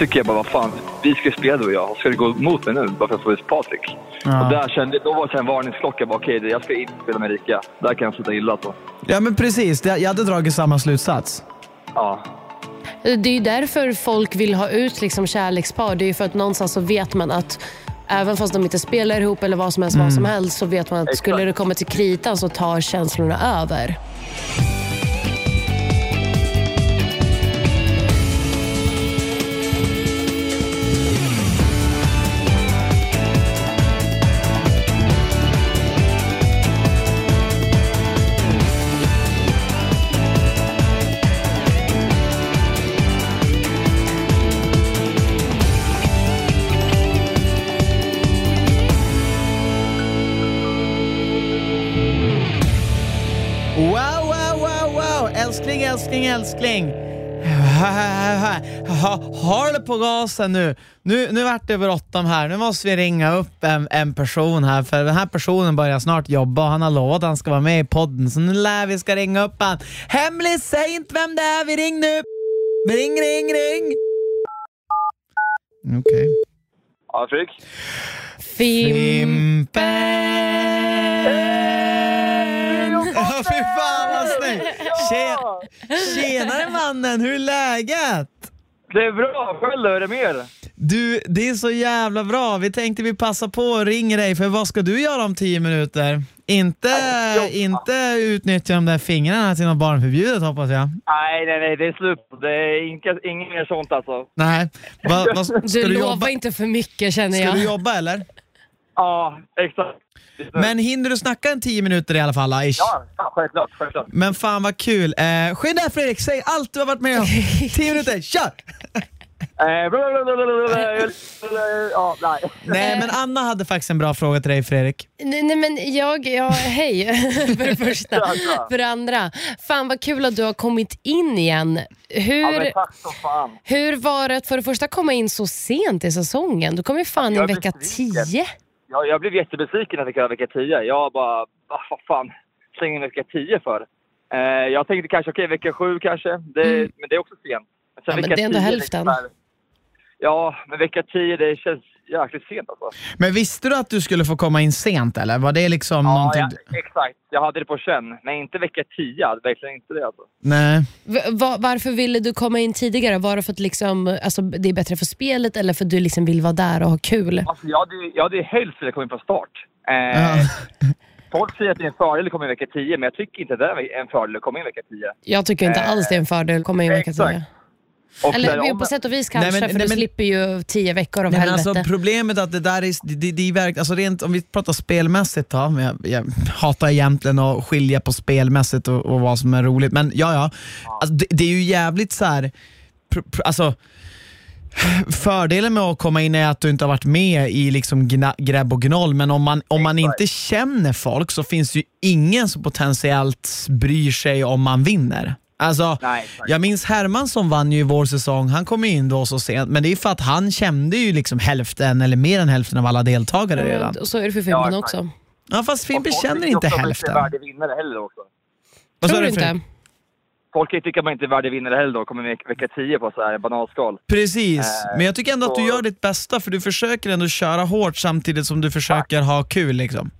tycker jag bara, vad fan, vi ska ju spela du och jag. Ska du gå emot mig nu bara för att få ut Patrik? Ja. Och där kände, då var det en varningsklocka. Bara, Okej, jag ska inte spela med Erika. Där kan jag sluta illa alltså. Ja men precis, jag hade dragit samma slutsats. Ja. Det är ju därför folk vill ha ut liksom kärlekspar. Det är ju för att någonstans så vet man att även fast de inte spelar ihop eller vad som helst, vad som helst så vet man att skulle det komma till kritan så tar känslorna över. Älskling, älskling, Håll på gasen nu. Nu, nu vart det bråttom här. Nu måste vi ringa upp en, en person här, för den här personen börjar snart jobba och han har lovat att han ska vara med i podden, så nu lär vi ska ringa upp han. Hemligt, säg inte vem det är, vi ring nu! Ring, ring, ring! Okej. Ja, Fredrik? Fim. Fimpen! Tje- Tjenare mannen, hur är läget? Det är bra. Själv då? Är det mer? Du, det är så jävla bra. Vi tänkte vi passa på och ringa dig, för vad ska du göra om tio minuter? Inte, inte utnyttja de där fingrarna till något barnförbjudet hoppas jag. Nej, nej, nej. Det är slut. Det är inga, inget mer sånt alltså. Nej. Va, va, ska Du, du, lovar jobba, inte för mycket känner ska jag. du jobba eller? Ja, exakt. Men hinner du snacka en tio minuter i alla fall? Ish. Ja, ja, självklart. självklart. Men fan vad kul. Eh, skynda Fredrik, säg allt du har varit med om. tio minuter, kör! Eh. Ja, nej. Nej, men Anna hade faktiskt en bra fråga till dig Fredrik. Nej, nej men jag, ja, hej för det första. Ja, ja. För det andra, fan vad kul att du har kommit in igen. Ja, Hur, men tack så fan. hur var det att för det första komma in så sent i säsongen? Du kom ju fan in vecka besviken. 10. Jag, jag blev jättebesviken när jag fick höra vecka 10. Jag bara, vad fan, slänger in vecka 10 för? Eh, jag tänkte kanske, okej, vecka 7 kanske. Det, Mm. Men det är också sent. Sen Ja, men det är ändå 10 hälften. här- Ja, men vecka 10 det känns jäkligt sent alltså. Men visste du att du skulle få komma in sent eller? Var det liksom Ja, någonting... ja, exakt. Jag hade det på känn. Men inte vecka 10. Verkligen inte det alltså. Nej. V- va- varför ville du komma in tidigare? Var det för att liksom, alltså, det är bättre för spelet eller för att du liksom vill vara där och ha kul? Alltså, jag hade, jag hade helst velat komma in från start. Eh, Ja. Folk säger att det är en fördel att komma in vecka 10, men jag tycker inte det är en fördel att komma in vecka 10. Jag tycker inte alls det är en fördel att komma in vecka exakt. 10. Och Eller om- på sätt och vis kanske, Nej, men- för nej, du men- slipper ju 10 veckor av Nej, men helvete. alltså, problemet är att det där är, det, det är verk, alltså rent, om vi pratar spelmässigt då, jag, jag hatar egentligen att skilja på spelmässigt och, och vad som är roligt, men ja ja, alltså, det, det är ju jävligt så här, pr, pr, alltså Fördelen med att komma in är att du inte har varit med i liksom gna, gräbb och gnoll, men om man, om man inte känner folk så finns det ju ingen som potentiellt bryr sig om man vinner. Alltså, Nej, jag minns Hermansson vann ju i vår säsong, han kom in då så sent, men det är för att han kände ju liksom hälften eller mer än hälften av alla deltagare redan. Och så är det för Ja, Fimpen exakt. också. Ja fast Fimpen folk känner tycker inte hälften. är värdig vinnare heller också. Vad sa Tror du inte? Folk kan ju tycka att man inte är värdig vinnare heller då, kommer med vecka 10 på så här banalskal. Precis, Eh, men jag tycker ändå att du så- gör ditt bästa för du försöker ändå köra hårt samtidigt som du försöker ha kul liksom.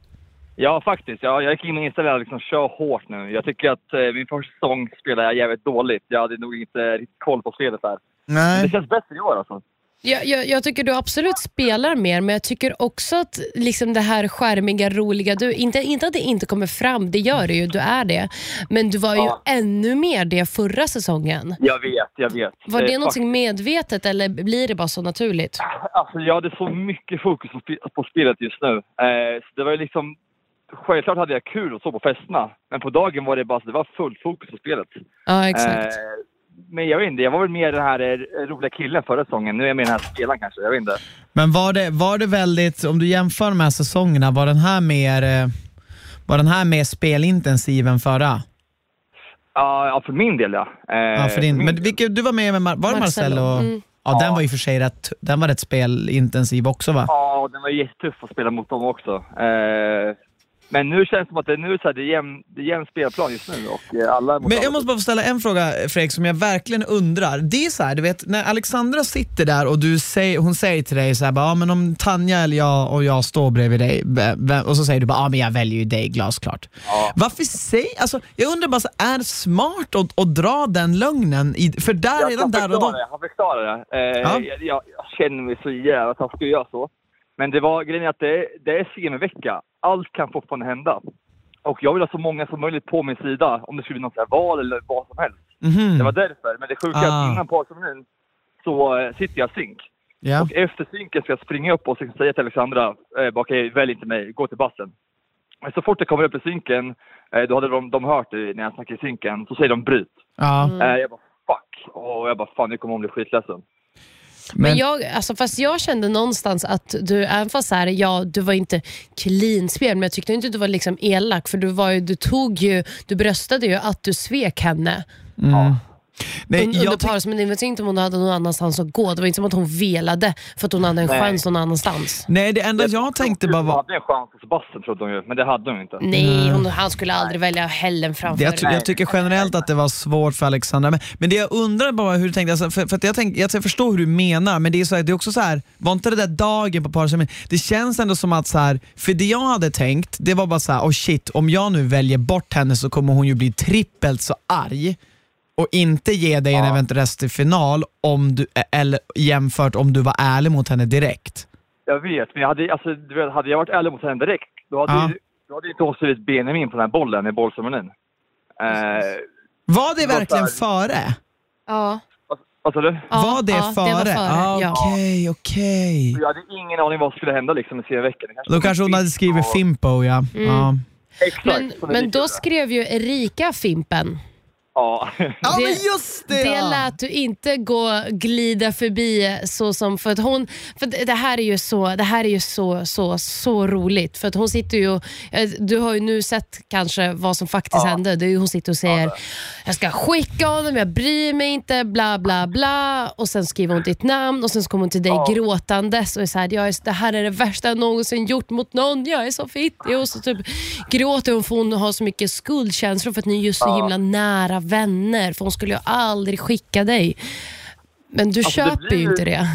Ja, faktiskt. Ja, jag gick in med inställningen att liksom kör hårt nu. Jag tycker att eh, min första säsong spelade jag jävligt dåligt. Jag hade nog inte riktigt koll på spelet där. Men det Nej. känns bättre i år alltså. Jag, jag, jag tycker du absolut spelar mer, men jag tycker också att liksom det här skärmiga, roliga, du, inte, inte att det inte kommer fram, det gör det ju, du är det. Men du var ju Ja. ännu mer det förra säsongen. Jag vet, jag vet. Var Eh, det fuck. någonting medvetet eller blir det bara så naturligt? Alltså, jag hade så mycket fokus på, på spelet just nu. Eh, så det var ju liksom... Självklart hade jag kul och så på festerna. Men på dagen var det bara så det var fullt fokus på spelet. Ja, exakt. Eh, men jag vet inte, jag var väl mer den här eh, roliga killen förra säsongen. Nu är jag mer den här spelaren kanske, jag vet inte. Men var det, var det väldigt, om du jämför de här säsongerna, var den här mer, eh, var den här mer spelintensiv än förra? Ja, för min del ja. Eh, Ja, för din, men vilket, du var med med, Mar- var Marcello, Marcello? mm. Ja, den Ja. var i och för sig rätt, den var rätt spelintensiv också va? Ja, den var jättetuff att spela mot dem också. Eh, Men nu känns det som att det, nu så här, det är jämn, det är jämn spelplan just nu och eh, alla Men jag måste bara få ställa en fråga Fredrik som jag verkligen undrar. Det är så här, du vet när Alexandra sitter där och du säger, hon säger till dig så här, bara, ja, men om Tanja eller jag och jag står bredvid dig och så säger du bara, ja men jag väljer ju dig glasklart. Ja. Varför säger, alltså jag undrar bara, så, är det smart att, att dra den lögnen? I, för där, Jag redan där och då. det. Han förklarar det. Eh, Ja. jag, jag, jag känner mig så jävla taskig att göra så. Men det var grejen är att det, det är CM-vecka. Allt kan fortfarande hända. Och jag vill ha så många som möjligt på min sida om det skulle bli något val eller vad som helst. Mhm. Det var därför. Men det sjuka är Ah. att innan parceremonin så eh, sitter jag synk. Ja. Och efter synken ska jag springa upp och säga till Alexandra, eh, bara, okej, välj inte mig, gå till bassen. Men så fort jag kommer upp i synken, eh, då hade de, de hört det när jag snackade i synken, så säger de bryt. Ja. Eh, jag bara fuck. Och jag bara fan, nu kommer hon bli skitledsen. Men Men, jag, alltså, fast jag kände någonstans att du, även fast så här, ja, du var inte clean spel, men jag tyckte inte att du var liksom elak. För du, var ju, du, tog ju, du bröstade ju att du svek henne mm. Nej, under jag, paus. Men det var inte som hon hade någon annanstans att gå. Det var inte som att hon velade för att hon hade en Nej. chans någon annanstans. nej, det enda jag tänkte bara Hon var... hade en chans hos Sebastian trodde hon ju, men det hade hon inte. Nej, hon, han skulle aldrig välja Helen framför Jag, jag tycker generellt att det var svårt för Alexandra. Men, men det jag undrar bara hur du tänkte, alltså, för, för att jag, tänk, jag förstår hur du menar, men det är, så här, det är också så här, var inte det där dagen på parceremonin, det känns ändå som att så här, för det jag hade tänkt, det var bara så här, oh shit, om jag nu väljer bort henne så kommer hon ju bli trippelt så arg och inte ge dig en Ja. eventuell röst i final om du, eller jämfört om du var ärlig mot henne direkt. Jag vet, men jag hade, alltså, du vet, hade jag varit ärlig mot henne direkt, då hade, Ja. ju- då hade inte hon skrivit Benjamin på den här bollen i bollceremonin. Eh, Var det var verkligen så före? Ja. vad, vad sa du? Ja, var det ja, före? Det var före Ah. Okej, okej. Jag hade ingen aning vad som skulle hända liksom i serveveckan. Det Då kanske hon hade skrivit och- Fimpo, ja. ja. Exakt. Men, men då skrev ju Erika Fimpen. Ja. Ja Det- men just det! Det ja. lät du inte gå glida förbi så som för att hon för det här är ju så det här är ju så så så roligt för att hon sitter ju och, eh, du har ju nu sett kanske vad som faktiskt Ja. hände. Det är ju, hon sitter och säger det. jag ska skicka honom, jag bryr mig inte, bla bla bla och sen skriver hon ditt namn och sen så kommer hon till dig Ja. gråtandes och är så här, jag är, det här är det värsta jag någonsin gjort mot någon, jag är så fittig och så typ gråter hon för hon har så mycket skuldkänslor för att ni är just så Ja. himla nära vänner för hon skulle ju aldrig skicka dig. Men du Alltså, köper blir ju inte det.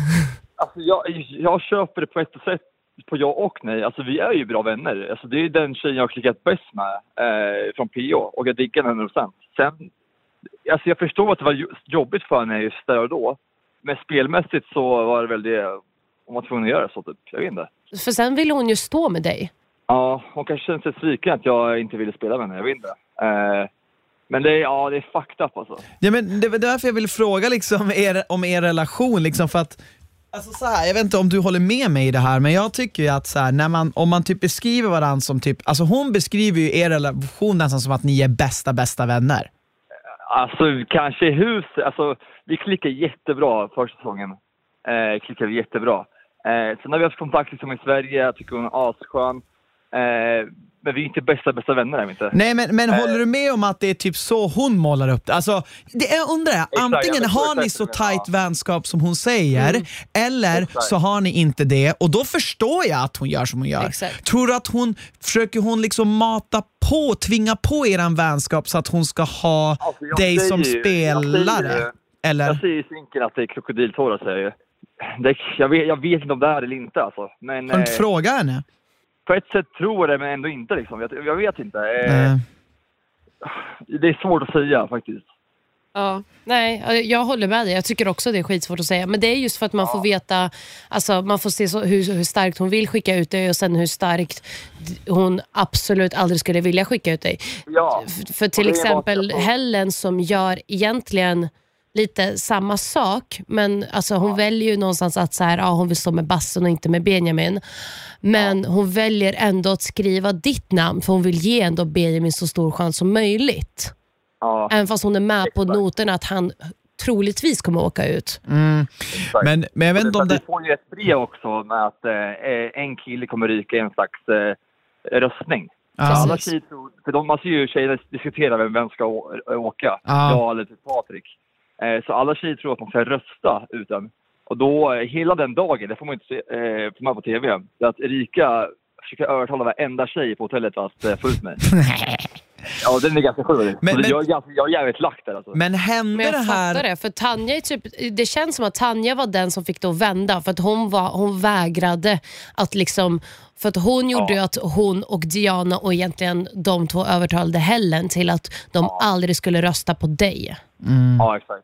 Alltså, jag, jag köper det på ett sätt på ja och nej. Alltså, vi är ju bra vänner. Alltså, det är den tjejen jag har klickat bäst med eh, från PO och jag diggar henne 100%. Sen, alltså, jag förstår att det var jobbigt för henne just där och då. Men spelmässigt så var det väl det hon var tvungen att göra så typ. Jag vet inte. För sen ville hon ju stå med dig. Ja, hon kanske kände sig sviken att jag inte ville spela med henne. Jag vet inte. Eh, men det är, ja, det är fucked up alltså. Ja, men det var därför jag ville fråga liksom er, om er relation, liksom för att Alltså så här, jag vet inte om du håller med mig i det här, men jag tycker ju att så här, när man, om man typ beskriver varandra som typ, alltså hon beskriver ju er relation nästan som att ni är bästa, bästa vänner. Alltså kanske i hus, alltså vi klickar jättebra första säsongen. Eh, klickar vi jättebra. Eh, sen har vi haft kontakt liksom i Sverige, jag tycker hon är asskön. Eh, men vi är inte bästa, bästa vänner är vi inte. Nej men, men Eh. håller du med om att det är typ så hon målar upp det? Alltså, det är, undrar jag, jag antingen förstår har ni exakt så menar. tight vänskap som hon säger, eller Exakt. så har ni inte det och då förstår jag att hon gör som hon gör. Exakt. Tror du att hon, försöker hon liksom mata på, tvinga på eran vänskap så att hon ska ha Alltså, jag dig säger som ju- jag säger spelare? ju- Eller? Jag säger i sinken att det är krokodiltårar säger jag ju. det, jag, vet, jag vet inte om det är eller inte alltså. Men Har du inte eh, frågat henne? På ett sätt tror jag det men ändå inte liksom. Jag, jag vet inte. Eh, Nej. det är svårt att säga faktiskt. Ja. Nej, jag håller med dig. Jag tycker också det är skitsvårt att säga. Men det är just för att man får veta, alltså man får se så, hur, hur starkt hon vill skicka ut dig och sen hur starkt hon absolut aldrig skulle vilja skicka ut dig. Ja. F- För till exempel Helen som gör egentligen lite samma sak, men alltså hon väljer ju någonstans att så här, ja, hon vill stå med Bassen och inte med Benjamin. Men hon väljer ändå att skriva ditt namn för hon vill ge ändå Benjamin så stor chans som möjligt. Ja, Även fast hon är med på Exakt. noterna att han troligtvis kommer åka ut. exakt. Men, men jag vet inte om det... Vi får ju ett brev också med att eh, en kille kommer ryka i en slags eh, röstning. Ja. Så alla tjejer för de måste ju tjejerna diskutera vem, vem ska åka. Ja. Jag eller typ Patrik. Eh, så alla tjejer tror att man ska rösta ut den. Och då, eh, hela den dagen, det får man inte se, eh, får man på TV, att Erika försöker övertala varenda tjej på hotellet att eh, få ut mig. Ja, den är ganska sjuk. Men- Men, men- jag, är ganska, jag är jävligt lack där alltså. Men hände Men jag det här... fattar det, för Tanja är typ, det känns som att Tanja var den som fick det att vända för att hon, var, hon vägrade att liksom, för att hon gjorde ju att hon och Diana och egentligen de två övertalade Helen till att de aldrig skulle rösta på dig. Ja, exakt.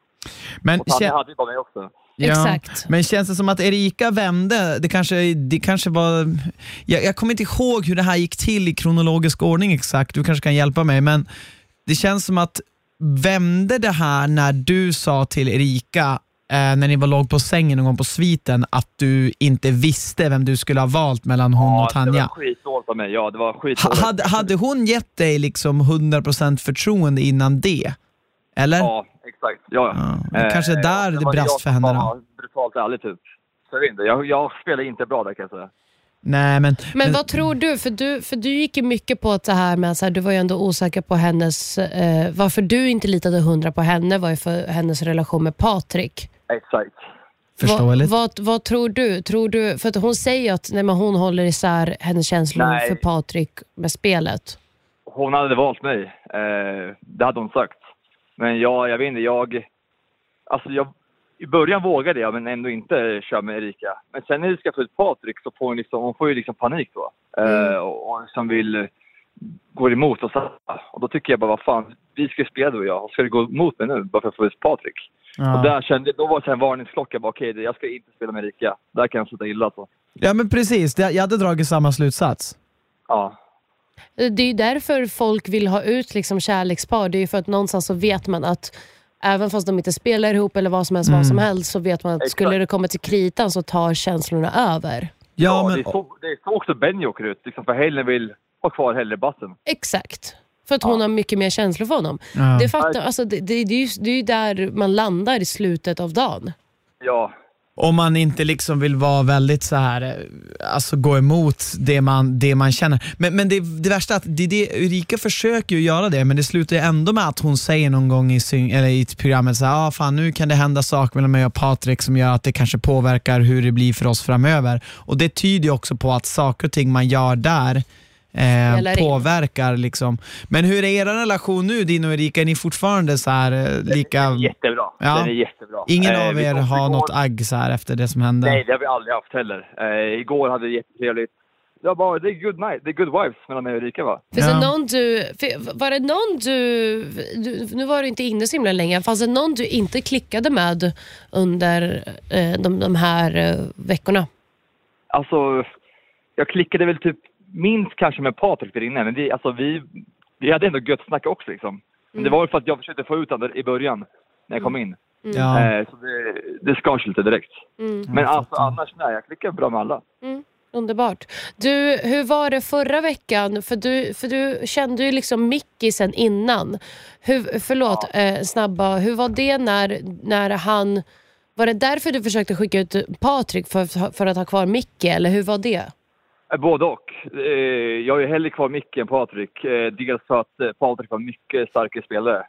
Men, Och Tanja hade ju bara mig också. Ja, Exakt. men känns det som att Erika vände? Det kanske, det kanske var... Jag, jag kommer inte ihåg hur det här gick till i kronologisk ordning exakt, du kanske kan hjälpa mig, men det känns som att vände det här när du sa till Erika eh, när ni var låg på sängen någon gång på sviten att du inte visste vem du skulle ha valt mellan hon och Ja, det Tanja? var skitdåligt av mig. Ja, det var Ha, skitdåligt. hade, hade hon gett dig liksom 100% förtroende innan det? Eller? Ja, exakt. Ja, Ja, men kanske där det brast för henne då. brutalt ärlig typ. Så jag vet inte, jag, jag spelar inte bra där kan jag säga. Nej, men, Men vad tror du? För du, för du gick ju mycket på att det här med, så här, du var ju ändå osäker på hennes, eh, varför du inte litade hundra på henne var ju för hennes relation med Patrik. Exakt. förståeligt. Vad, vad, vad tror du? Tror du? För att hon säger ju att nej, men hon håller isär hennes känslor Nej. för Patrik med spelet. Hon hade valt mig. Eh, det hade hon sagt. Men jag, jag vet inte, jag... Alltså jag... I början vågade jag, men ändå inte köra med Erika. Men sen när vi ska få ut Patrik så får hon, liksom, hon får ju liksom panik då. Eh, och och liksom vill... eh, Går emot oss alla. Och då tycker jag bara, vad fan, vi ska ju spela du och jag. Och ska du gå emot mig nu bara för att få ut Patrik? Och Ja. där kände, då var det en varningsklocka. Bara, Okej, jag ska inte spela med Erika. Där kan jag sluta illa alltså. ja, men precis. Jag hade dragit samma slutsats. Ja. Det är ju därför folk vill ha ut liksom kärlekspar. Det är ju för att någonstans så vet man att även fast de inte spelar ihop eller vad som helst, vad som helst så vet man att Exakt. skulle det komma till kritan så tar känslorna över. Ja, Ja, men, det, är så, det är så också Benny åker ut. Liksom, för Helen vill ha kvar Hellrebassen. Exakt. För att hon har mycket mer känslor för honom. Ja. Det, fattar, alltså, det, det, det, är ju, det är ju där man landar i slutet av dagen. Ja, om man inte liksom vill vara väldigt så här, eh, alltså gå emot det man, det man känner. Men, men det, det värsta är att det, det, Ulrika försöker ju göra det, men det slutar ju ändå med att hon säger någon gång i, syn, eller i programmet så här, ah, fan nu kan det hända saker mellan mig och Patrik som gör att det kanske påverkar hur det blir för oss framöver. Och det tyder ju också på att saker och ting man gör där eh, påverkar. Liksom. Men hur är er relation nu, din och Erika? Är ni fortfarande så här eh, lika... jättebra. Ja. Den är jättebra. Ingen Eh, av er har igår- något agg så här efter det som hände? Nej, det har vi aldrig haft heller. Eh, igår hade vi jättetrevligt. Det var bara, det är good night, det är good vibes mellan mig och Erika va? Finns Ja. det någon du, var det någon du, du, nu var du inte inne så himla länge, fanns det någon du inte klickade med under eh, de, de här eh, veckorna? Alltså, jag klickade väl typ minst kanske med Patrik där inne, men det, alltså, vi, vi hade ändå gött snack också liksom. Men det var väl för att jag försökte få ut honom i början, när jag kom in. Ja. Eh, så det, det skars lite direkt. Men alltså annars, nej, jag klickar bra med alla. Underbart. Du, hur var det förra veckan? För du, för du kände ju liksom Mickey sen innan. Hur, förlåt, eh, snabba. Hur var det när, när han... Var det därför du försökte skicka ut Patrik för, för att ha kvar Mickey, eller hur var det? Eh, Både och. Eh, jag är hellre kvar Micke än Patrik. Eh, dels för att Patrik var mycket starkare spelare,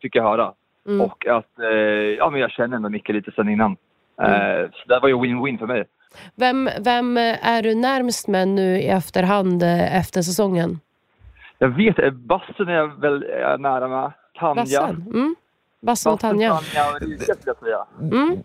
fick jag höra. Och att ja, men jag känner ändå Micke lite sen innan. Eh, Så det var ju win-win för mig. Vem, vem är du närmst med nu i efterhand efter säsongen? Jag vet, Bassen är väl är nära med. Tanja. Bassen? Mm? Bassen och Tanja? Säga.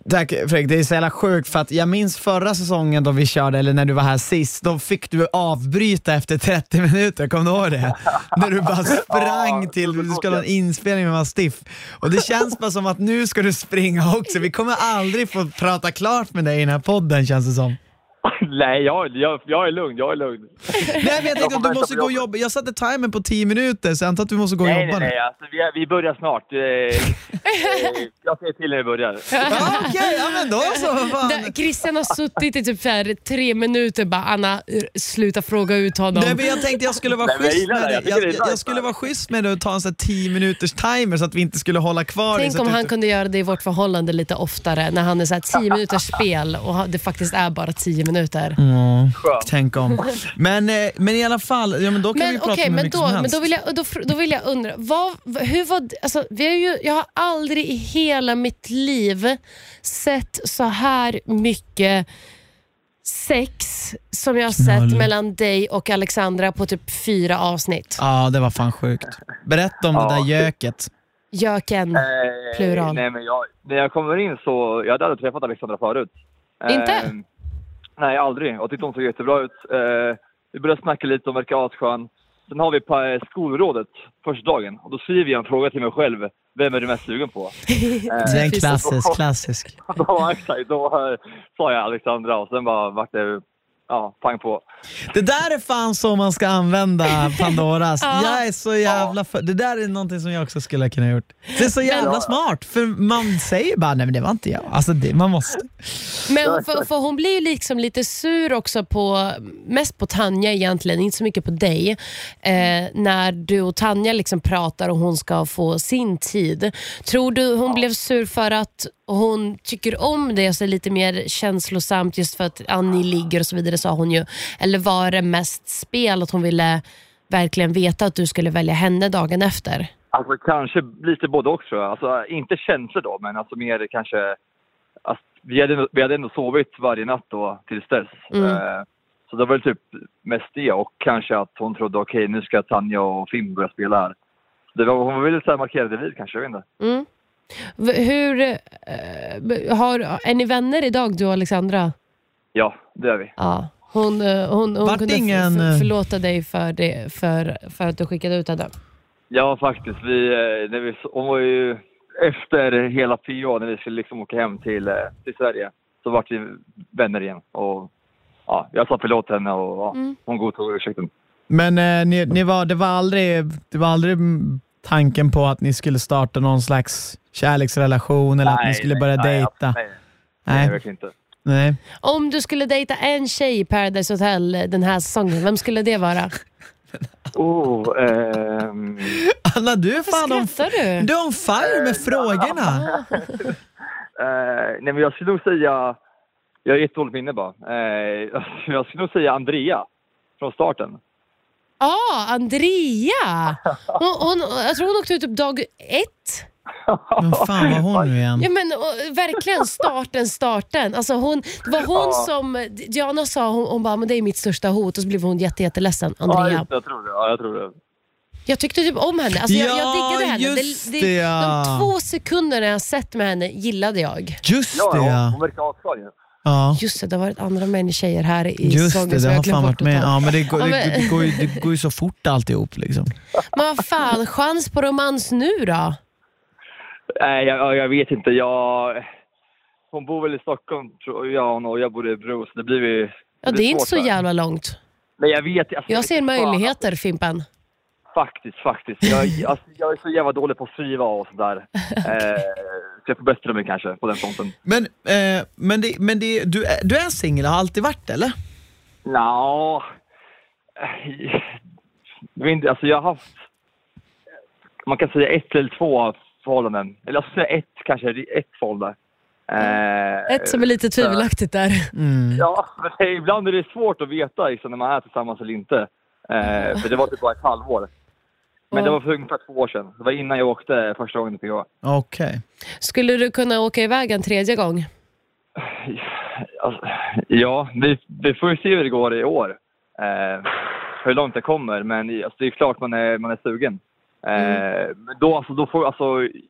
Tack Fredrik, det är så jävla sjukt för att jag minns förra säsongen då vi körde, eller när du var här sist, då fick du avbryta efter 30 minuter, kommer du ihåg det? när du bara sprang Ja, till, du skulle ha en inspelning med Mastiff. Och det känns bara som att nu ska du springa också, vi kommer aldrig få prata klart med dig i den här podden känns det som. Nej, jag, jag, jag är lugn. Jag är lugn. Nej men jag tänkte att du måste på gå och jobba, jag satte timern på 10 minuter så jag antar att du måste gå och Nej, jobba nej, nu. nej. Alltså, vi, är- vi börjar snart. Eh, eh, jag säger till när vi börjar. Ja, Okej, ja men då så. Christian har suttit i typ så här tre minuter bara Anna, eh, sluta fråga ut honom. Nej, men jag tänkte jag skulle vara schysst med det. det. Jag Jag, det jag, skulle det. vara schysst med det och ta en sån här 10 minuters timer så att vi inte skulle hålla kvar det. Tänk så om han du- kunde göra det i vårt förhållande lite oftare när han är så här 10 minuters spel och det faktiskt är bara 10 minuter. Skönt. tänk om. Men, eh, men i alla fall, ja, men då kan vi Men prata okej, om hur men, mycket då, som men helst. då, vill jag, då, då vill jag undra, vad, hur var, alltså, vi har ju, jag har aldrig i hela mitt liv sett så här mycket sex som jag har sett Knull. mellan dig och Alexandra på typ fyra avsnitt. Ja, det var fan sjukt. Berätta om det där göket. Göken. Eh, Plural. Nej, men jag, när jag kommer in så... Jag hade aldrig träffat Alexandra förut. Inte? Eh, nej, aldrig. Jag tyckte hon såg jättebra ut. Eh, vi började snacka lite, hon verkar asskön. Sen har vi på eh, skolrådet första dagen och då skriver jag en fråga till mig själv. Vem är du mest sugen på? Eh, Det är en klassisk, klassisk. då, exakt, då eh, sa jag Alexandra och sen bara vart det ja, pang på. Det där är fan så man ska använda Pandoras. Ja. Jag är så jävla för... Det där är någonting som jag också skulle kunna gjort. Det är så jävla Ja. smart, för man säger bara nej men det var inte jag. Alltså det, man måste. Men för, för hon blir ju liksom lite sur också på, mest på Tanja egentligen, inte så mycket på dig. Eh, när du och Tanja liksom pratar och hon ska få sin tid. Tror du hon blev sur för att hon tycker om det och så är lite mer känslosamt just för att ni ligger och så vidare sa hon ju. Eller var det mest spel att hon ville verkligen veta att du skulle välja henne dagen efter? Alltså kanske lite både också. Alltså inte känslor då, men alltså mer kanske... Alltså, vi, hade, vi hade ändå sovit varje natt då tills dess. Mm. Eh, så det var väl typ mest det och kanske att hon trodde okej nu ska Tanja och Finn börja spela här. Det var, hon ville så här markera det vid kanske, jag vet inte. Mm. Hur, eh, har, är ni vänner idag du och Alexandra? Ja, det är vi. Ja. Hon, eh, hon, hon Vart kunde ingen, eh, förlåta dig för, det, för, för att du skickade ut henne. Ja, faktiskt. Vi, eh, när vi, hon var ju efter hela PA, när vi skulle liksom åka hem till, till Sverige, så vart vi vänner igen. Och, ja, jag sa förlåt till henne och ja, Mm. hon godtog ursäkten. Men eh, ni, ni var, det, var aldrig, det var aldrig tanken på att ni skulle starta någon slags kärleksrelation eller att ni skulle börja nej, dejta? Nej, nej, Nej. nej, verkligen inte. Nej. Om du skulle dejta en tjej i Paradise Hotel den här säsongen, vem skulle det vara? Oh, ehm, Anna, du är fan on, du? du är on fire med frågorna. eh, nej, men jag skulle nog säga... Jag har jättedåligt minne bara. Eh, jag skulle nog säga Andrea från starten. Ja, ah, Andrea! Hon, hon, jag tror hon åkte ut typ dag ett. Men fan var hon nu igen? Ja, men, och, verkligen starten, starten. Alltså hon, det var hon Ja. som, Diana sa, hon, hon bara, men det är mitt största hot och så blev hon jätte, jätteledsen, Ja, Andrea. just det, jag tror det. Ja, jag tror det. Jag tyckte typ om henne. Alltså jag, jag Ja, diggade henne. just det, ja. De två sekunderna jag sett med henne gillade jag. Just Ja, det ja. hon verkar asskön ju. Ja. Just det, det har varit andra män tjejer här i Just säsongen det, det har fan varit med. Ja, men det, går, Ja, det, men- det, går, ju- det går ju så fort alltihop. Liksom. Men vad fan, chans på romans nu då? Nej, jag, jag- vet inte. Jag, hon bor väl i Stockholm, tror jag, och jag bor i Bro, så det blir ju... Ja, det är inte så jävla långt. Men jag vet... Alltså, Jag ser möjligheter, Fimpen. Faktiskt, faktiskt. Jag, alltså, jag är så jävla dålig på att skriva och sådär. Eh, så jag får bättra mig kanske på den fronten. Men, eh, men, det, men det, du, är- du är singel, har alltid varit eller? Nja... Jag vet inte, alltså jag har haft... Man kan säga ett eller två förhållanden. Eller jag skulle säga ett, kanske ett förhållande. Eh, Ett som är lite tvivelaktigt där. Mm. Ja, men ibland är det svårt att veta liksom, när man är tillsammans eller inte. Eh, för det var typ bara ett halvår. Men det var för ungefär två år sedan. Det var innan jag åkte första gången till PH. Okej. Skulle du kunna åka iväg en tredje gång? Alltså, ja, vi, vi får ju se hur det går i år. Eh, hur långt det kommer. Men alltså, det är klart man är, man är sugen. Eh, men då, alltså, då får, alltså,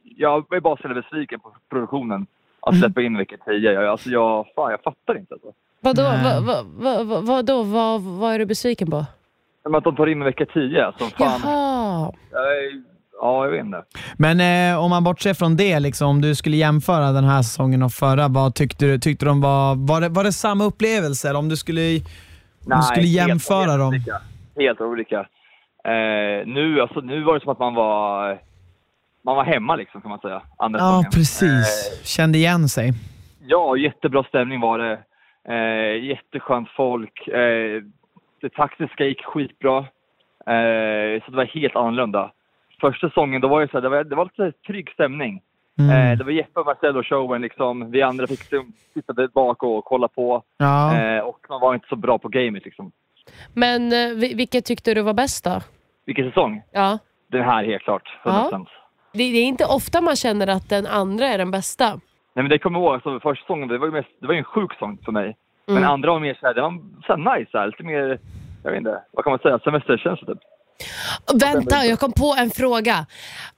jag är bara så jävla besviken på produktionen. Att släppa in vecka 10. Jag, alltså, jag, fan, jag fattar inte. Alltså. Vadå, Nej. vad, vad, vad, vad, vadå, vad, vad är du besviken på? Men att de tar in vecka 10. Alltså, fan, Jaha. jag, ja, jag vet inte. Men eh, om man bortser från det, liksom, om du skulle jämföra den här säsongen och förra, vad tyckte du? Tyckte de var, var, det, var det samma upplevelser? Om du skulle, om du skulle helt- jämföra helt dem? Olika. Helt olika. Eh, nu, alltså, nu var det som att man var, man var hemma liksom, kan man säga. Andra Ja, säsongen. precis. Eh, Kände igen sig. ja, jättebra stämning var det. Eh, jätteskönt folk. Eh, det taktiska gick skitbra. Eh, så det var helt annorlunda. Första säsongen då var det, så här, det var, det var lite trygg stämning. Mm. Eh, det var Jeppe och Marcello-showen. Liksom. Vi andra fick sitta där bak och kolla på. Ja. Eh, och man var inte så bra på gamet. Liksom. Men eh, vi- vilket tyckte du var bäst då? Vilken säsong? Ja. Den här helt klart. 100%. Ja. Det, det är inte ofta man känner att den andra är den bästa. Nej, men det kommer jag ihåg, alltså, första säsongen, det var ju mest, det var ju en sjuk säsong för mig. Men andra var mer såhär, det var så här nice, så här, lite mer, jag vet inte, vad kan man säga, semesterkänsla typ. Vänta, jag kom på en fråga.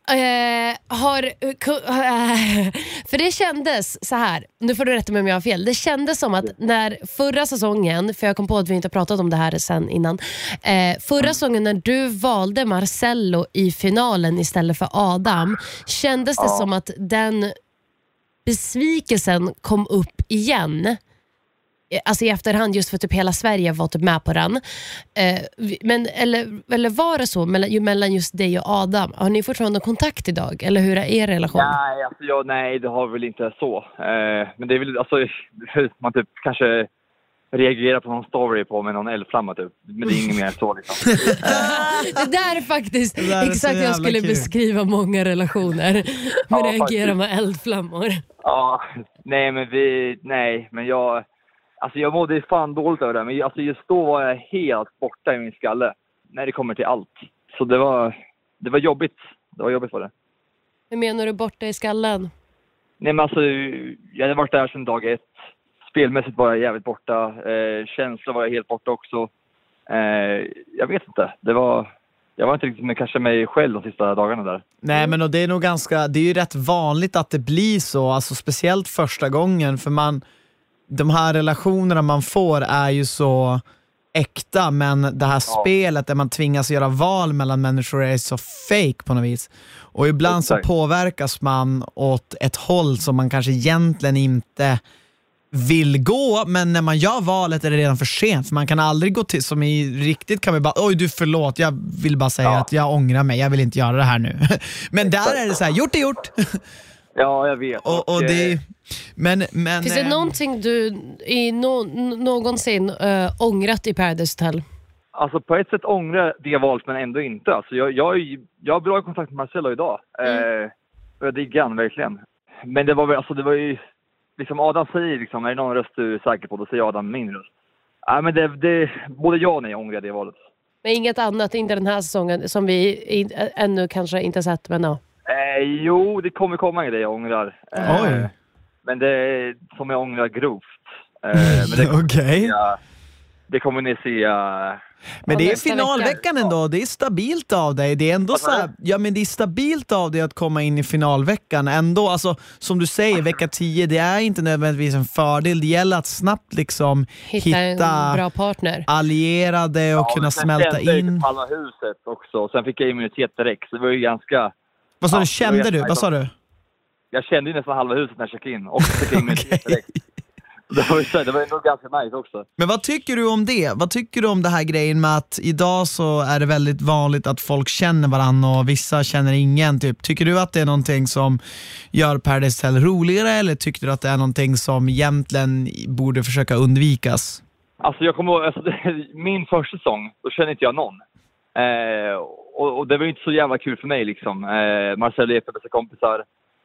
Eh, har, eh, för det kändes så här, nu får du rätta mig om jag har fel. Det kändes som att när förra säsongen, för jag kom på att vi inte har pratat om det här sen innan. Eh, förra säsongen när du valde Marcello i finalen istället för Adam, kändes det som att den besvikelsen kom upp igen? Alltså i efterhand just för typ hela Sverige var typ med på den. Eh, vi- men, eller, eller var det så mellan, ju- mellan just dig och Adam? Har ni fortfarande kontakt idag? Eller hur är er relation? Nej, alltså jag, nej, det har väl inte så. Eh, men det är väl, alltså, man typ kanske reagerar på någon story på med någon eldflamma typ. Men det är inget mer så liksom. Det där är faktiskt Det där är exakt hur jag skulle kul. beskriva många relationer. Med Ja, reagera faktiskt. med eldflammor. Ja, nej men vi, nej men jag, alltså jag mådde fan dåligt över det men alltså just då var jag helt borta i min skalle. När det kommer till allt. Så det var, det var jobbigt. Det var jobbigt var det. Hur menar du borta i skallen? Nej men alltså, jag hade varit där sedan dag ett. Spelmässigt var jag jävligt borta. Eh, känsla var jag helt borta också. Eh, jag vet inte. Det var, jag var inte riktigt med kanske mig själv de sista dagarna där. Nej, men och det är nog ganska, det är ju rätt vanligt att det blir så, alltså speciellt första gången, för man, de här relationerna man får är ju så äkta, men det här spelet där man tvingas göra val mellan människor är så fake på något vis. Och ibland så Exakt. påverkas man åt ett håll som man kanske egentligen inte vill gå, men när man gör valet är det redan för sent. För man kan aldrig gå till, som i riktigt kan vi bara, oj du förlåt, jag vill bara säga Ja. att jag ångrar mig, jag vill inte göra det här nu. men där är det så här, gjort är gjort. Ja, jag vet. och, och eh, det, men, men, Finns det eh, någonting du i no, någonsin äh, ångrat i Paradise Hotel? Alltså på ett sätt ångrar jag det valet men ändå inte. Alltså jag, jag, är jag har bra kontakt med Marcello idag. Eh, och jag diggar han verkligen. Men det var väl, alltså det var ju, liksom Adam säger liksom, är det någon röst du är säker på, då säger Adam min röst. Nej men det, det, både jag och nej ångrar det valet. Men inget annat, inte den här säsongen som vi ä- ännu kanske inte sett. Men ja. Eh, jo, det kommer komma en grej jag ångrar. Eh, Oj. Men det är som jag ångrar grovt. Eh, men det, Okej. ja, det kommer ni se. eh, Men det är nästa finalveckan ändå, det är stabilt av dig. Det är ändå så här, ja men det är stabilt av dig att komma in i finalveckan ändå. Alltså, som du säger, vecka 10, det är inte nödvändigtvis en fördel. Det gäller att snabbt liksom Hitta, hitta, en bra partner. allierade och Ja, kunna men sen smälta kände jag in. halva huset också. Sen fick jag immunitet direkt. Så det var ju ganska... Vad sa Ja, du, kände du? Vad sa du? Jag kände ju nästan halva huset när jag checkade in och immunitet Okej. direkt. Det var ju det var ändå ganska nice också. Men vad tycker du om det? Vad tycker du om det här grejen med att idag så är det väldigt vanligt att folk känner varandra och vissa känner ingen? Typ. Tycker du att det är någonting som gör Paradise Hotel roligare eller tycker du att det är någonting som egentligen borde försöka undvikas? Alltså jag kommer ihåg, alltså, min första säsong, då kände inte jag någon. Eh, och, och det var ju inte så jävla kul för mig liksom. Eh, Marcel är bästa kompisar.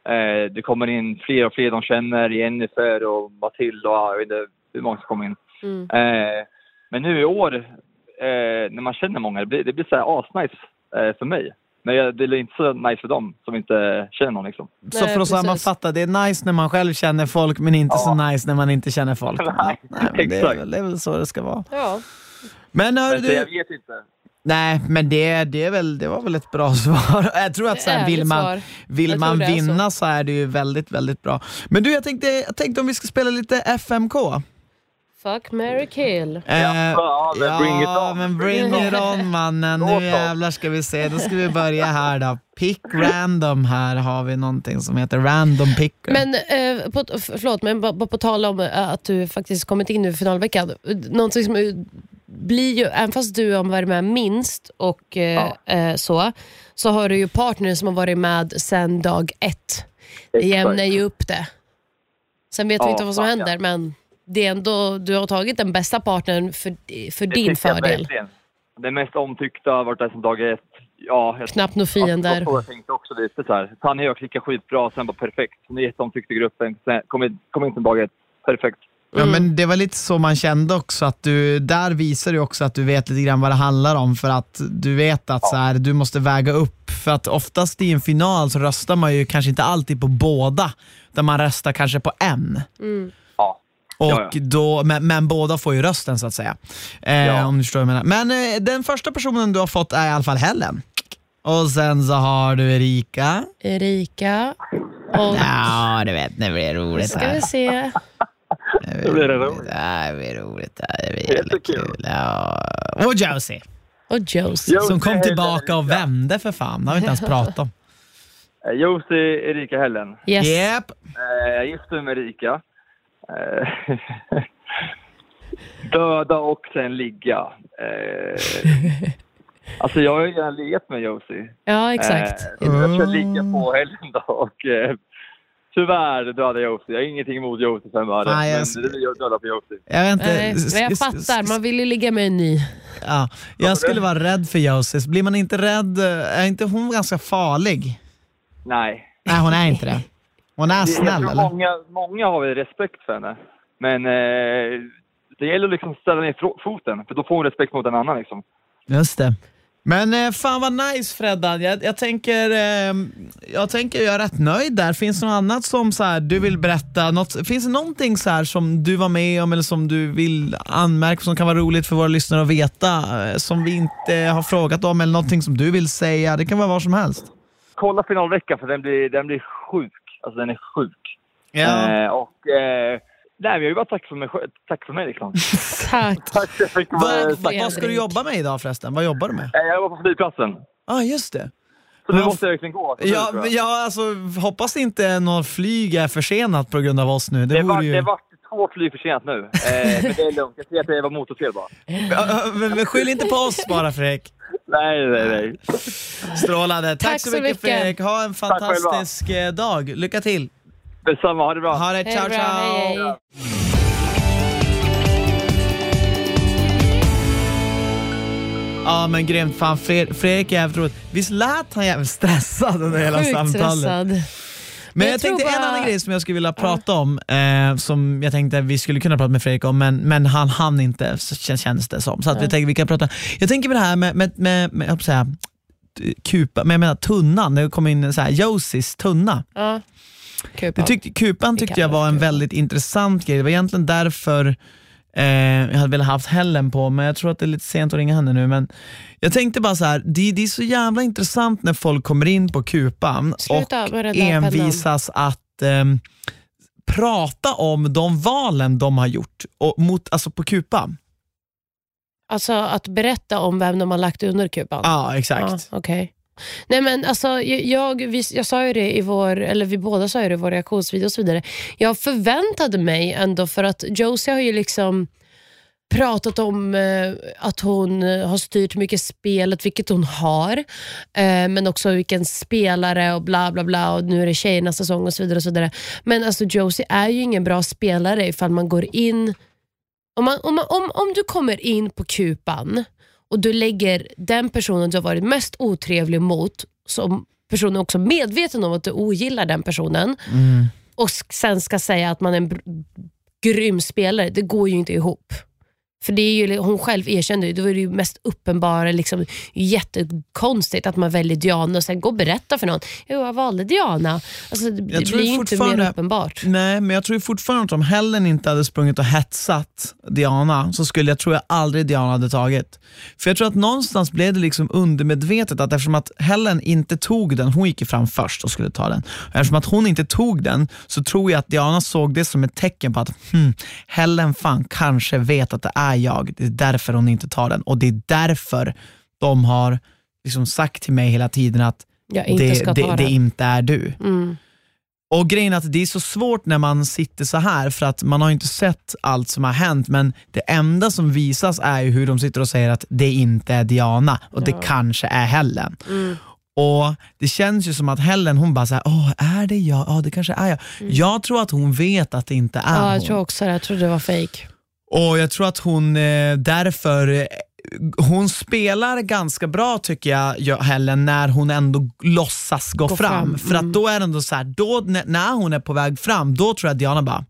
Eh, det kommer in fler och fler de känner, Jennifer och Matilda och jag vet inte hur många som kommer in. Mm. Eh, men nu i år, eh, när man känner många, det blir, det blir så här asnice eh, för mig. Men det är inte så nice för dem som inte känner någon liksom. Så Nej, för att precis. sammanfatta, det är nice när man själv känner folk men inte så Ja. nice när man inte känner folk. Nej, men det, är, exakt. väl- det är väl så det ska vara. Ja. Men hör Men så jag du, vet inte. Nej men det, det, är väl, det var väl ett bra svar. Jag tror att så här, vill man. Vill man vinna så. är det ju väldigt, väldigt bra. Men du, jag tänkte, jag tänkte om vi ska spela lite FMK. Fuck, marry, kill. Eh, ja, men bring it ja, on. men bring it on mannen. Nu jävlar ska vi se. Då ska vi börja här då. Pick random här har vi någonting som heter random picker. Men, eh, på, förlåt, men bara, på tal om eh, att du faktiskt kommit in i finalveckan. Någonting som eh, blir ju, även fast du har varit med minst och eh, eh, så, så har du ju partner som har varit med sedan dag ett. Det jämnar ju upp det. Sen vet vi Ja, inte vad som fan, ja. händer, men det är ändå, du har tagit den bästa partnern för, för Det din fördel. Den mest omtyckta har varit där sedan dag ett. Ja, jag, Knappt några fiender. Ja, så jag tänkte också lite så här. Tanja och jag klickade skitbra, sen var perfekt. Hon är jätteomtyckt i gruppen. Sen kom in, kom in till dag ett. Perfekt. Ja, men det var lite så man kände också, att du, där visar du också att du vet lite grann vad det handlar om för att du vet att så här, du måste väga upp. För att oftast i en final så röstar man ju kanske inte alltid på båda, utan man röstar kanske på en. Ja. Och Ja, ja. Då, men, men båda får ju rösten så att säga. Eh, Ja. Om du förstår vad jag menar. Men eh, den första personen du har fått är i alla fall Helen. Och sen så har du Erika. Erika. Och Ja, du vet, det blir roligt ska vi se. Då blir det roligt. Det blir roligt. Det blir Jättekul. kul. Ja. Och Josie, Och Josie. Jo. som kom tillbaka och vände för fan. Det har vi inte ens pratat om. Eh, Josie, Erika, Helen. Yes. Yep. Eh, Jag är gift med Erika. Eh, Döda och sen ligga. Eh, Alltså jag har ju redan legat med Josie. Ja, exakt. Eh, jag ska ligga på helgen då och eh, tyvärr dödade Josie. Jag har ingenting emot mig. Nej, jag- Men det blir jag döda på Josie. Jag vet inte. Nej, men jag fattar, man vill ju ligga med en ny. Ja, jag skulle vara rädd för Josie. Blir man inte rädd, eh, är inte hon ganska farlig? Nej. Nej, hon är inte det. Hon är Jag snäll tror eller? Många, många har väl respekt för henne. Men eh, det gäller att liksom ställa ner fro- foten, för då får hon respekt mot en annan. Liksom. Just det. Men eh, fan vad nice Freddan. Jag, jag, tänker, eh, jag tänker jag är rätt nöjd där. Finns det något annat som så här, du vill berätta? Något, finns det någonting så här, som du var med om eller som du vill anmärka som kan vara roligt för våra lyssnare att veta? Eh, som vi inte har frågat om eller någonting som du vill säga? Det kan vara vad som helst. Kolla finalveckan, för den blir, den blir sjuk. Alltså den är sjuk. Ja. Eh, och eh, nej, jag vill bara tacka för mig, själv- tack för mig liksom. Tack. Tack så mycket. Vad, vad ska du jobba med idag förresten? Vad jobbar du med? Eh, Jag var på flygplatsen. Ja, ah, just det. Så nu måste jag verkligen gå. Ja, jag. jag alltså, hoppas inte något flyg är försenat på grund av oss nu. Det, Det var, ju... det var två flyg för sent nu. Eh, men det är lugnt. Jag ser att det var motorfel bara. Ja, ja, men, men skyll inte på oss bara Fredrik. Nej, nej, nej. Strålande. Tack, Tack så så mycket mycket. Fredrik. Ha en fantastisk eh, dag. Lycka till. Detsamma. Ha det bra. Ha det. Hej Ciao, bra, ciao. hej, hej. Ja men grymt. Fan, Fred- Fredrik är jävligt roligt. Visst lät han jävligt stressad under hela Sjukt samtalet? stressad. Men jag jag, tänkte en bara- annan grej som jag skulle vilja prata om, eh, som jag tänkte vi skulle kunna prata med Fredrik om, men, men han hann inte så kän- känns det som. Så att vi tänkte vi kan prata. Jag tänker på det här med, med, med, med jag säga, kupa, men jag menar tunnan, det kom in så här, Josies tunna. Ja. Kupa. Det tyckte, kupan tyckte jag var en väldigt intressant grej. Det var egentligen därför eh, jag hade velat haft Helen på, men jag tror att det är lite sent att ringa henne nu. Men jag tänkte bara så här, det, det är så jävla intressant när folk kommer in på kupan Sluta och envisas att ehm, prata om de valen de har gjort och mot, alltså på kupan. Alltså att berätta om vem de har lagt under kupan. Ja, exakt. Ja, okej. Nej men alltså, jag, jag, vi, jag sa ju det i vår, eller vi båda sa ju det i vår reaktionsvideo och så vidare. Jag förväntade mig ändå, för att Josie har ju liksom pratat om eh, att hon eh, har styrt mycket spelet, vilket hon har. Eh, men också vilken spelare och bla bla bla och nu är det tjejernas säsong och så vidare. Och så vidare. Men alltså Josie är ju ingen bra spelare ifall man går in om, man, om, man, om, om du kommer in på kupan och du lägger den personen du har varit mest otrevlig mot, som personen också medveten om att du ogillar den personen Mm. och sen ska säga att man är en grym spelare, det går ju inte ihop. För det är ju, hon själv erkände ju, det var det ju mest uppenbara, liksom, jättekonstigt att man väljer Diana och sen går och berättar för någon, jo jag valde Diana. Alltså, det Jag blir ju inte mer uppenbart. Nej, men jag tror fortfarande att om Helen inte hade sprungit och hetsat Diana så skulle jag tror jag aldrig Diana hade tagit. För jag tror att någonstans blev det liksom undermedvetet att eftersom att Helen inte tog den, hon gick ju fram först och skulle ta den. Eftersom att hon inte tog den så tror jag att Diana såg det som ett tecken på att hmm, Helen fan kanske vet att det är jag. Det är därför hon inte tar den och det är därför de har liksom sagt till mig hela tiden att Jag det, det, det inte är du. Mm. Och grejen är att det är så svårt när man sitter så här för att man har inte sett allt som har hänt men det enda som visas är ju hur de sitter och säger att det inte är Diana och det Ja. kanske är Helen. Mm. Och Det känns ju som att Helen hon bara såhär, åh är det jag? Ja det kanske är jag. Jag tror att hon vet att det inte är Mm. Ja, hon. jag tror också det. Jag trodde det var fake. Och jag tror att hon eh, därför eh, hon spelar ganska bra tycker jag, Helen, när hon ändå låtsas gå, Gå fram. fram, För att mm. då är det ändå så här, då, när, hon är på väg fram, då tror jag att Diana bara,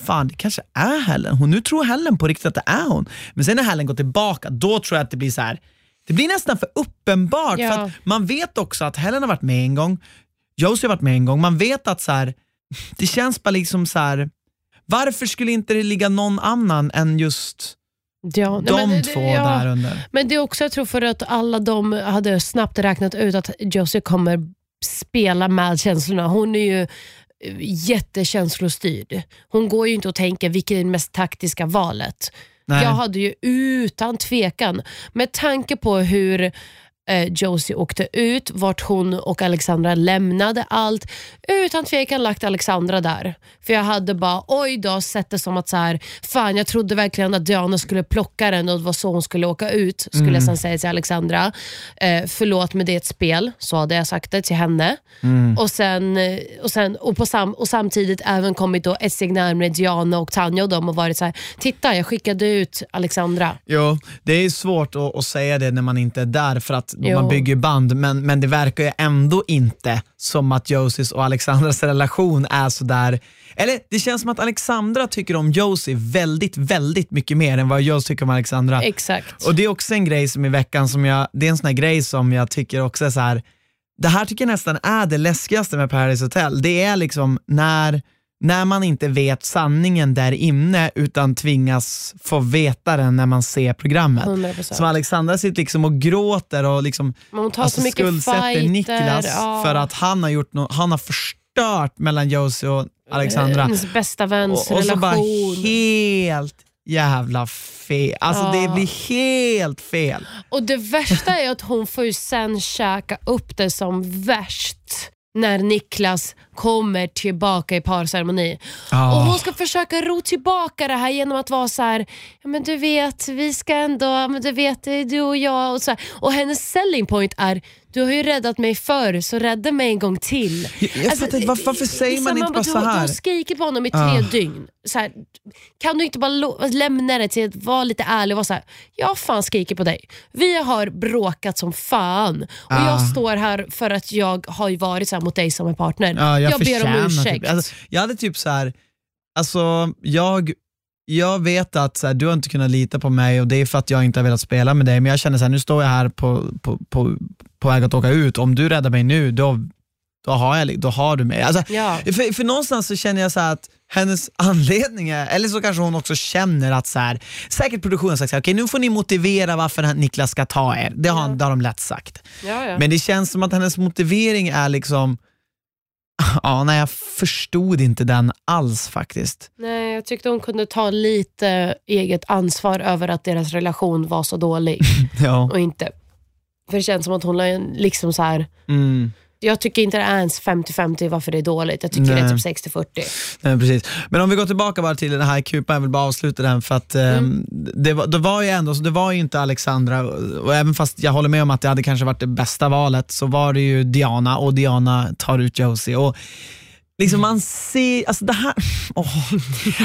fan det kanske är Helen. Hon, nu tror Helen på riktigt att det är hon. Men sen när Helen går tillbaka, då tror jag att det blir så här. det blir nästan för uppenbart. Ja. För att man vet också att Helen har varit med en gång, Josie har varit med en gång, man vet att så här, det känns bara liksom så här Varför skulle inte det ligga någon annan än just Ja, de men två ja. där under? Men det är också, jag tror för att alla de hade snabbt räknat ut att Josie kommer spela med känslorna. Hon är ju eh, jättekänslostyrd. Hon går ju inte och tänker vilket är det mest taktiska valet. Nej. Jag hade ju utan tvekan, med tanke på hur eh, Josie åkte ut, vart hon och Alexandra lämnade allt. Utan tvekan lagt Alexandra där. För jag hade bara, oj då, sett det som att så här, fan jag trodde verkligen att Diana skulle plocka den och det var så hon skulle åka ut. Skulle Mm. jag sen säga till Alexandra. Eh, förlåt men det är ett spel, så hade jag sagt det till henne. Mm. Och, sen, eh, och, sen, och, på sam, och samtidigt även kommit då ett steg närmare Diana och Tanja och dem och varit så här, titta jag skickade ut Alexandra. Jo, det är svårt att, att säga det när man inte är där för att Jo. man bygger band, men, men det verkar ju ändå inte som att Josies och Alexandras relation är sådär eller det känns som att Alexandra tycker om Josie väldigt, väldigt mycket mer än vad Josie tycker om Alexandra. Exakt. Och det är också en grej som i veckan som jag, det är en sån här grej som jag tycker också är så här. det här tycker jag nästan är det läskigaste med Paradise Hotel. Det är liksom när, när man inte vet sanningen där inne utan tvingas få veta den när man ser programmet. 100%. Som Alexandra sitter liksom och gråter och liksom hon tar alltså så mycket skuldsätter fighter. Niklas ja. för att han har, gjort no, han har förstört mellan Josie och Alexandra. Hennes bästa väns Och, och så bara helt jävla fel. Alltså Ja. det blir helt fel. Och det värsta är att hon får ju sen käka upp det som värst när Niklas kommer tillbaka i parceremoni. Ja. Och hon ska försöka ro tillbaka det här genom att vara så här, ja, men du vet, vi ska ändå, men du vet, det är du och jag. Och, så här. och hennes selling point är, du har ju räddat mig förr, så rädda mig en gång till. Jag, jag fattar inte, varför, varför säger man inte bara så Du har här? skrikit på honom i tre Ah. dygn. Så här, kan du inte bara lämna det till att vara lite ärlig och vara så här, jag fan skrikit på dig. Vi har bråkat som fan och Ah. jag står här för att jag har varit så här mot dig som en partner. Ja, jag, jag ber om förtjänar ursäkt. Typ. Alltså, jag hade typ så här, alltså jag, jag vet att så här, du har inte kunnat lita på mig och det är för att jag inte har velat spela med dig, men jag känner så här, nu står jag här på, på, på, på väg att åka ut. Om du räddar mig nu, då, då, har, jag, då har du mig. Alltså, Ja. för, för någonstans så känner jag så att hennes anledning är, eller så kanske hon också känner att så här, säkert produktionen har sagt okej nu får ni motivera varför Niklas ska ta er. Det har, det har de lätt sagt. Ja, ja. Men det känns som att hennes motivering är liksom, ja nej jag förstod inte den alls faktiskt. Nej, jag tyckte hon kunde ta lite eget ansvar över att deras relation var så dålig Ja. och inte. För det känns som att hon liksom så här. Mm. Jag tycker inte det är ens 50-50 varför det är dåligt. Jag tycker det är Nej. typ 60-40. Nej, precis. Men om vi går tillbaka bara till den här kupan, jag vill bara avsluta den för att eh, det, var, det var ju ändå, så det var ju inte Alexandra och, och även fast jag håller med om att det hade kanske varit det bästa valet så var det ju Diana och Diana tar ut Josie. Och Liksom man ser, alltså det här, åh.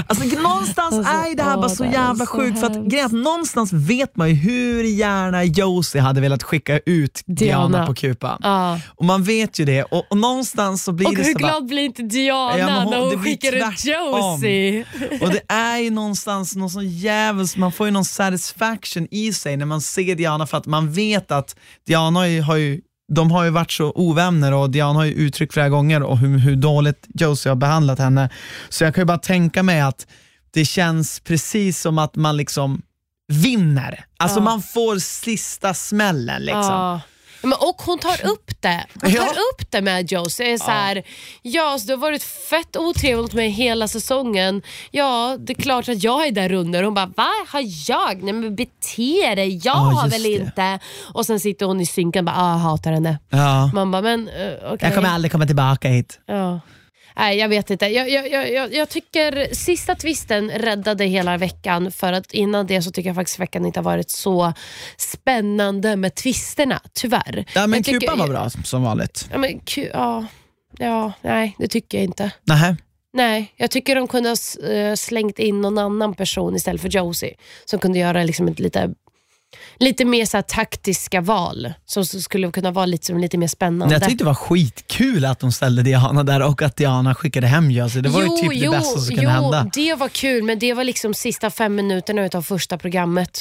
alltså någonstans Alltså, är det här åh, bara så jävla sjukt för att, grejen att någonstans vet man ju hur gärna Josie hade velat skicka ut Diana, Diana. på kupan. Ja. Och man vet ju det och, och någonstans så blir Och det hur så bara, glad blir inte Diana Ja, hon- när hon skickar ut. Josie? Och det är ju någonstans någon sån jävels, man får ju någon satisfaction i sig när man ser Diana för att man vet att Diana har ju, har ju de har ju varit så ovänner och Diana har ju uttryckt flera gånger och hur, hur dåligt Josie har behandlat henne. Så jag kan ju bara tänka mig att det känns precis som att man liksom vinner. Alltså Ja. man får sista smällen liksom. Ja. Och hon tar upp det. Hon tar Ja. upp det med Josie. Är så här, ja, så det har varit fett otrevligt med hela säsongen. Ja, det är klart att jag är där under. Hon bara, va? Har jag? Nej men bete dig. Jag Ja, har väl det. inte. Och sen sitter hon i synken och bara, ah, jag hatar henne. Ja. Man bara, men uh, okej. Jag kommer aldrig komma tillbaka hit. Ja. Nej, jag vet inte. Jag, jag, jag, jag, tycker sista twisten räddade hela veckan för att innan det så tycker jag faktiskt veckan inte har varit så spännande med twisterna, tyvärr. Ja, men tycker- kupan var bra som vanligt. Ja, men, ku- ja, ja, nej det tycker jag inte. Nähä. Nej, jag tycker de kunde ha eh, slängt in någon annan person istället för Josie. Som kunde göra liksom ett lite Lite mer så taktiska val som skulle kunna vara lite, som lite mer spännande. Jag tyckte det var skitkul att de ställde Diana där och att Diana skickade hem Jönsson. Det var ju typ det bästa som kunde jo, hända. det var kul, men det var liksom sista fem minuterna av första programmet.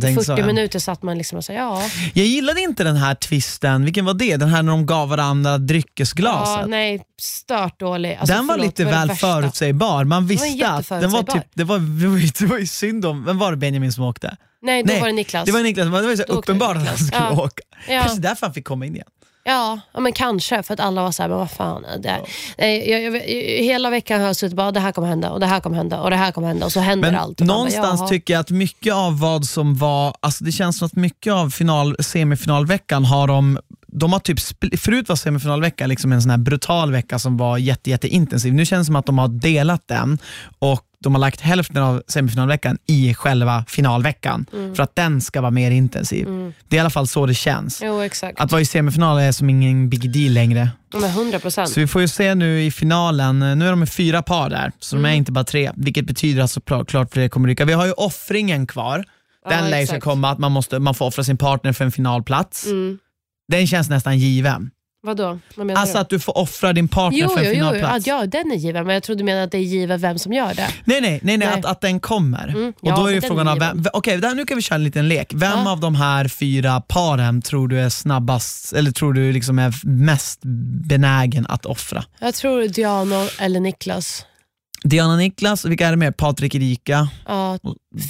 Tänk 40 så, ja. minuter satt man liksom och sa ja. Jag gillade inte den här twisten, vilken var det? Den här när de gav varandra dryckesglaset. ja nej, stört dålig. Alltså, den var förlåt, lite väl förutsägbar. Man visste att den var typ, det var, det var, ju- det var ju synd om, vem var det Benjamin som åkte? Nej, då Nej, var det Niklas. Det var Niklas, men det var ju så Då åkte uppenbart att Niklas. han skulle Ja. åka. Ja. Kanske därför han fick komma in igen. Ja, ja, men kanske för att alla var så här, men vad fan. Det är. Nej, jag, jag, hela veckan har jag suttit och bara, det här kommer hända och det här kommer hända och det här kommer hända och så händer Men allt. Och man någonstans bara, jaha. tycker jag att mycket av vad som var, alltså det känns som att mycket av final, semifinalveckan har de de har typ, spl- förut var semifinalveckan liksom en sån här brutal vecka som var jätte, jätteintensiv. Nu känns det som att de har delat den och de har lagt hälften av semifinalveckan i själva finalveckan Mm. för att den ska vara mer intensiv. Det är i alla fall så det känns. Jo. Att vara i semifinal är som ingen big deal längre. Ja, men 100 procent. Så vi får ju se nu i finalen, nu är de fyra par där, så Mm. de är inte bara tre, vilket betyder att såklart klart fler kommer rycka. Vi har ju offringen kvar, den Ja, lär ju komma, att man, måste, man får offra sin partner för en finalplats. Mm. Den känns nästan given. Vadå? Vad menar Alltså du? att du får offra din partner Jo, för en jo, jo, ja, finalplats. ja, den är given, men jag trodde du menade att det är givet vem som gör det. Nej, nej, nej, nej, Nej. Att, att den kommer. Mm, Och ja, då är den frågan är av, vem, okej, där, nu kan vi köra en liten lek. Vem Ja. av de här fyra paren tror du är snabbast, eller tror du liksom är mest benägen att offra? Jag tror Diana eller Niklas. Diana Niklas, vilka är det mer? Patrik Erika? Ja,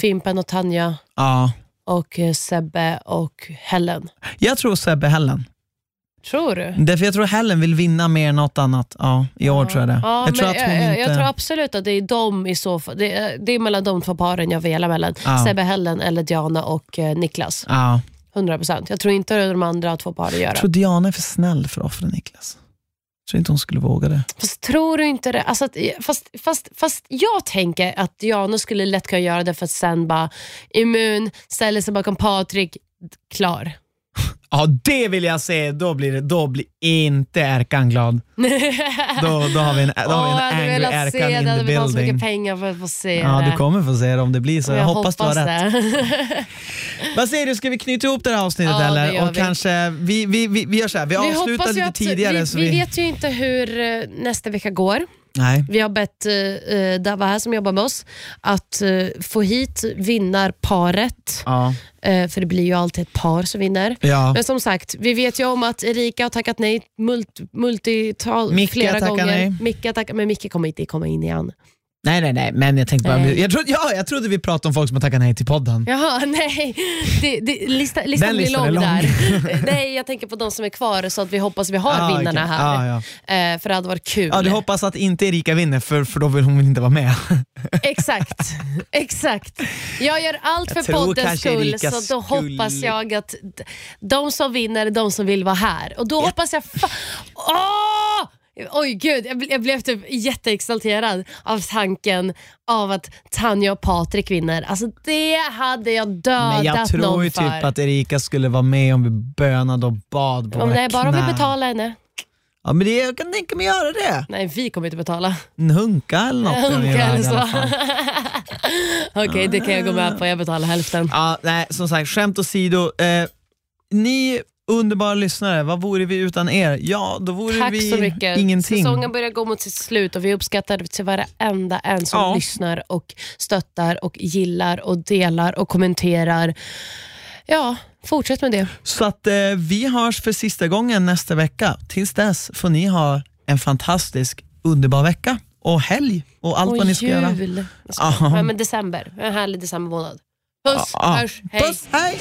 Fimpen och Tanja Ja. och eh, Sebbe och Helen. Jag tror Sebbe Hellen. Tror du? Därför jag tror Helen vill vinna mer än något annat. Ja, I år tror jag det. Ja, jag tror att hon jag, inte... jag tror absolut att det är de i så fall. Det, är- det är mellan de två paren jag velar mellan. Ja. Sebbe Hellen eller Diana och eh, Niklas. Ja. 100%. Jag tror inte de andra två paren gör Jag det. tror Diana är för snäll för att offra Niklas. Jag tror inte hon skulle våga det. Fast tror du inte det? Alltså att, fast, fast, fast jag tänker att Diana skulle lätt kunna göra det för att sen bara immun, ställer sig bakom Patrik, klar. Ja, det vill jag se. Då blir, det, då blir inte Erkan glad. Då, då har vi en, då har vi en jag hade angry velat Erkan se in Jag the hade betalat så building. mycket pengar för att få se Ja, det. du kommer få se det om det blir så. Jag, hoppas, du har rätt. Vad säger du, ska vi knyta ihop det här avsnittet Ja, eller? Och vi. kanske, vi, vi, vi, vi gör så här, vi, Vi avslutar hoppas lite att, tidigare. vi, så vi vet ju inte hur eh, nästa vecka går. Nej. Vi har bett uh, Dava här som jobbar med oss att eh, få hit vinnarparet. Ja. Eh, för det blir ju alltid ett par som vinner. ja. Men som sagt, vi vet ju om att Erika har tackat nej mult, multital Micke flera gånger. nej. Micke har tackat, men Micke kommer inte komma in igen. Nej, nej, nej, men jag tänkte bara, Nej. jag trodde, ja, jag trodde vi pratade om folk som har tackat nej till podden. Jaha, nej. Det, det, lista, listan Den blir lång, lång. där. nej, jag tänker på de som är kvar så att vi hoppas vi har Ah, vinnarna okej. här. Ja, ja. Eh, för det hade varit kul. Ja, du hoppas att inte Erika vinner för, för då vill hon inte vara med. Exakt. Exakt. Jag gör allt Jag för poddens skull, Erika så då skulle- hoppas jag att de som vinner är de som vill vara här. Och då hoppas jag... Fa- Åh! Oj gud, jag, ble- jag blev typ jätteexalterad av tanken av att Tanja och Patrik vinner. Alltså det hade jag dödat Men jag tror någon ju för. typ att Erika skulle vara med om vi bönade och bad på om våra det är bara om vi knän. betalar henne. Ja, men det, jag kan tänka mig göra det. Nej, vi kommer inte betala. En hunka eller något. kan vi Hunka göra i eller alla fall. Okej, det kan jag gå med på. Jag betalar hälften. Ja, nej, som sagt, skämt åsido. Eh, ni underbara lyssnare, vad vore vi utan er? Ja, då vore Tack vi så mycket. ingenting. Säsongen börjar gå mot sitt slut och vi uppskattar till varenda en som Ja. lyssnar och stöttar och gillar och delar och kommenterar. Ja, fortsätt med det. Så att eh, vi hörs för sista gången nästa vecka. Tills dess får ni ha en fantastisk, underbar vecka och helg och allt och vad ni ska göra. jul. Jag ska- Aha. Ja, men december. En härlig decembermånad. Puss, Ja, hörs, hej. Puss, hej!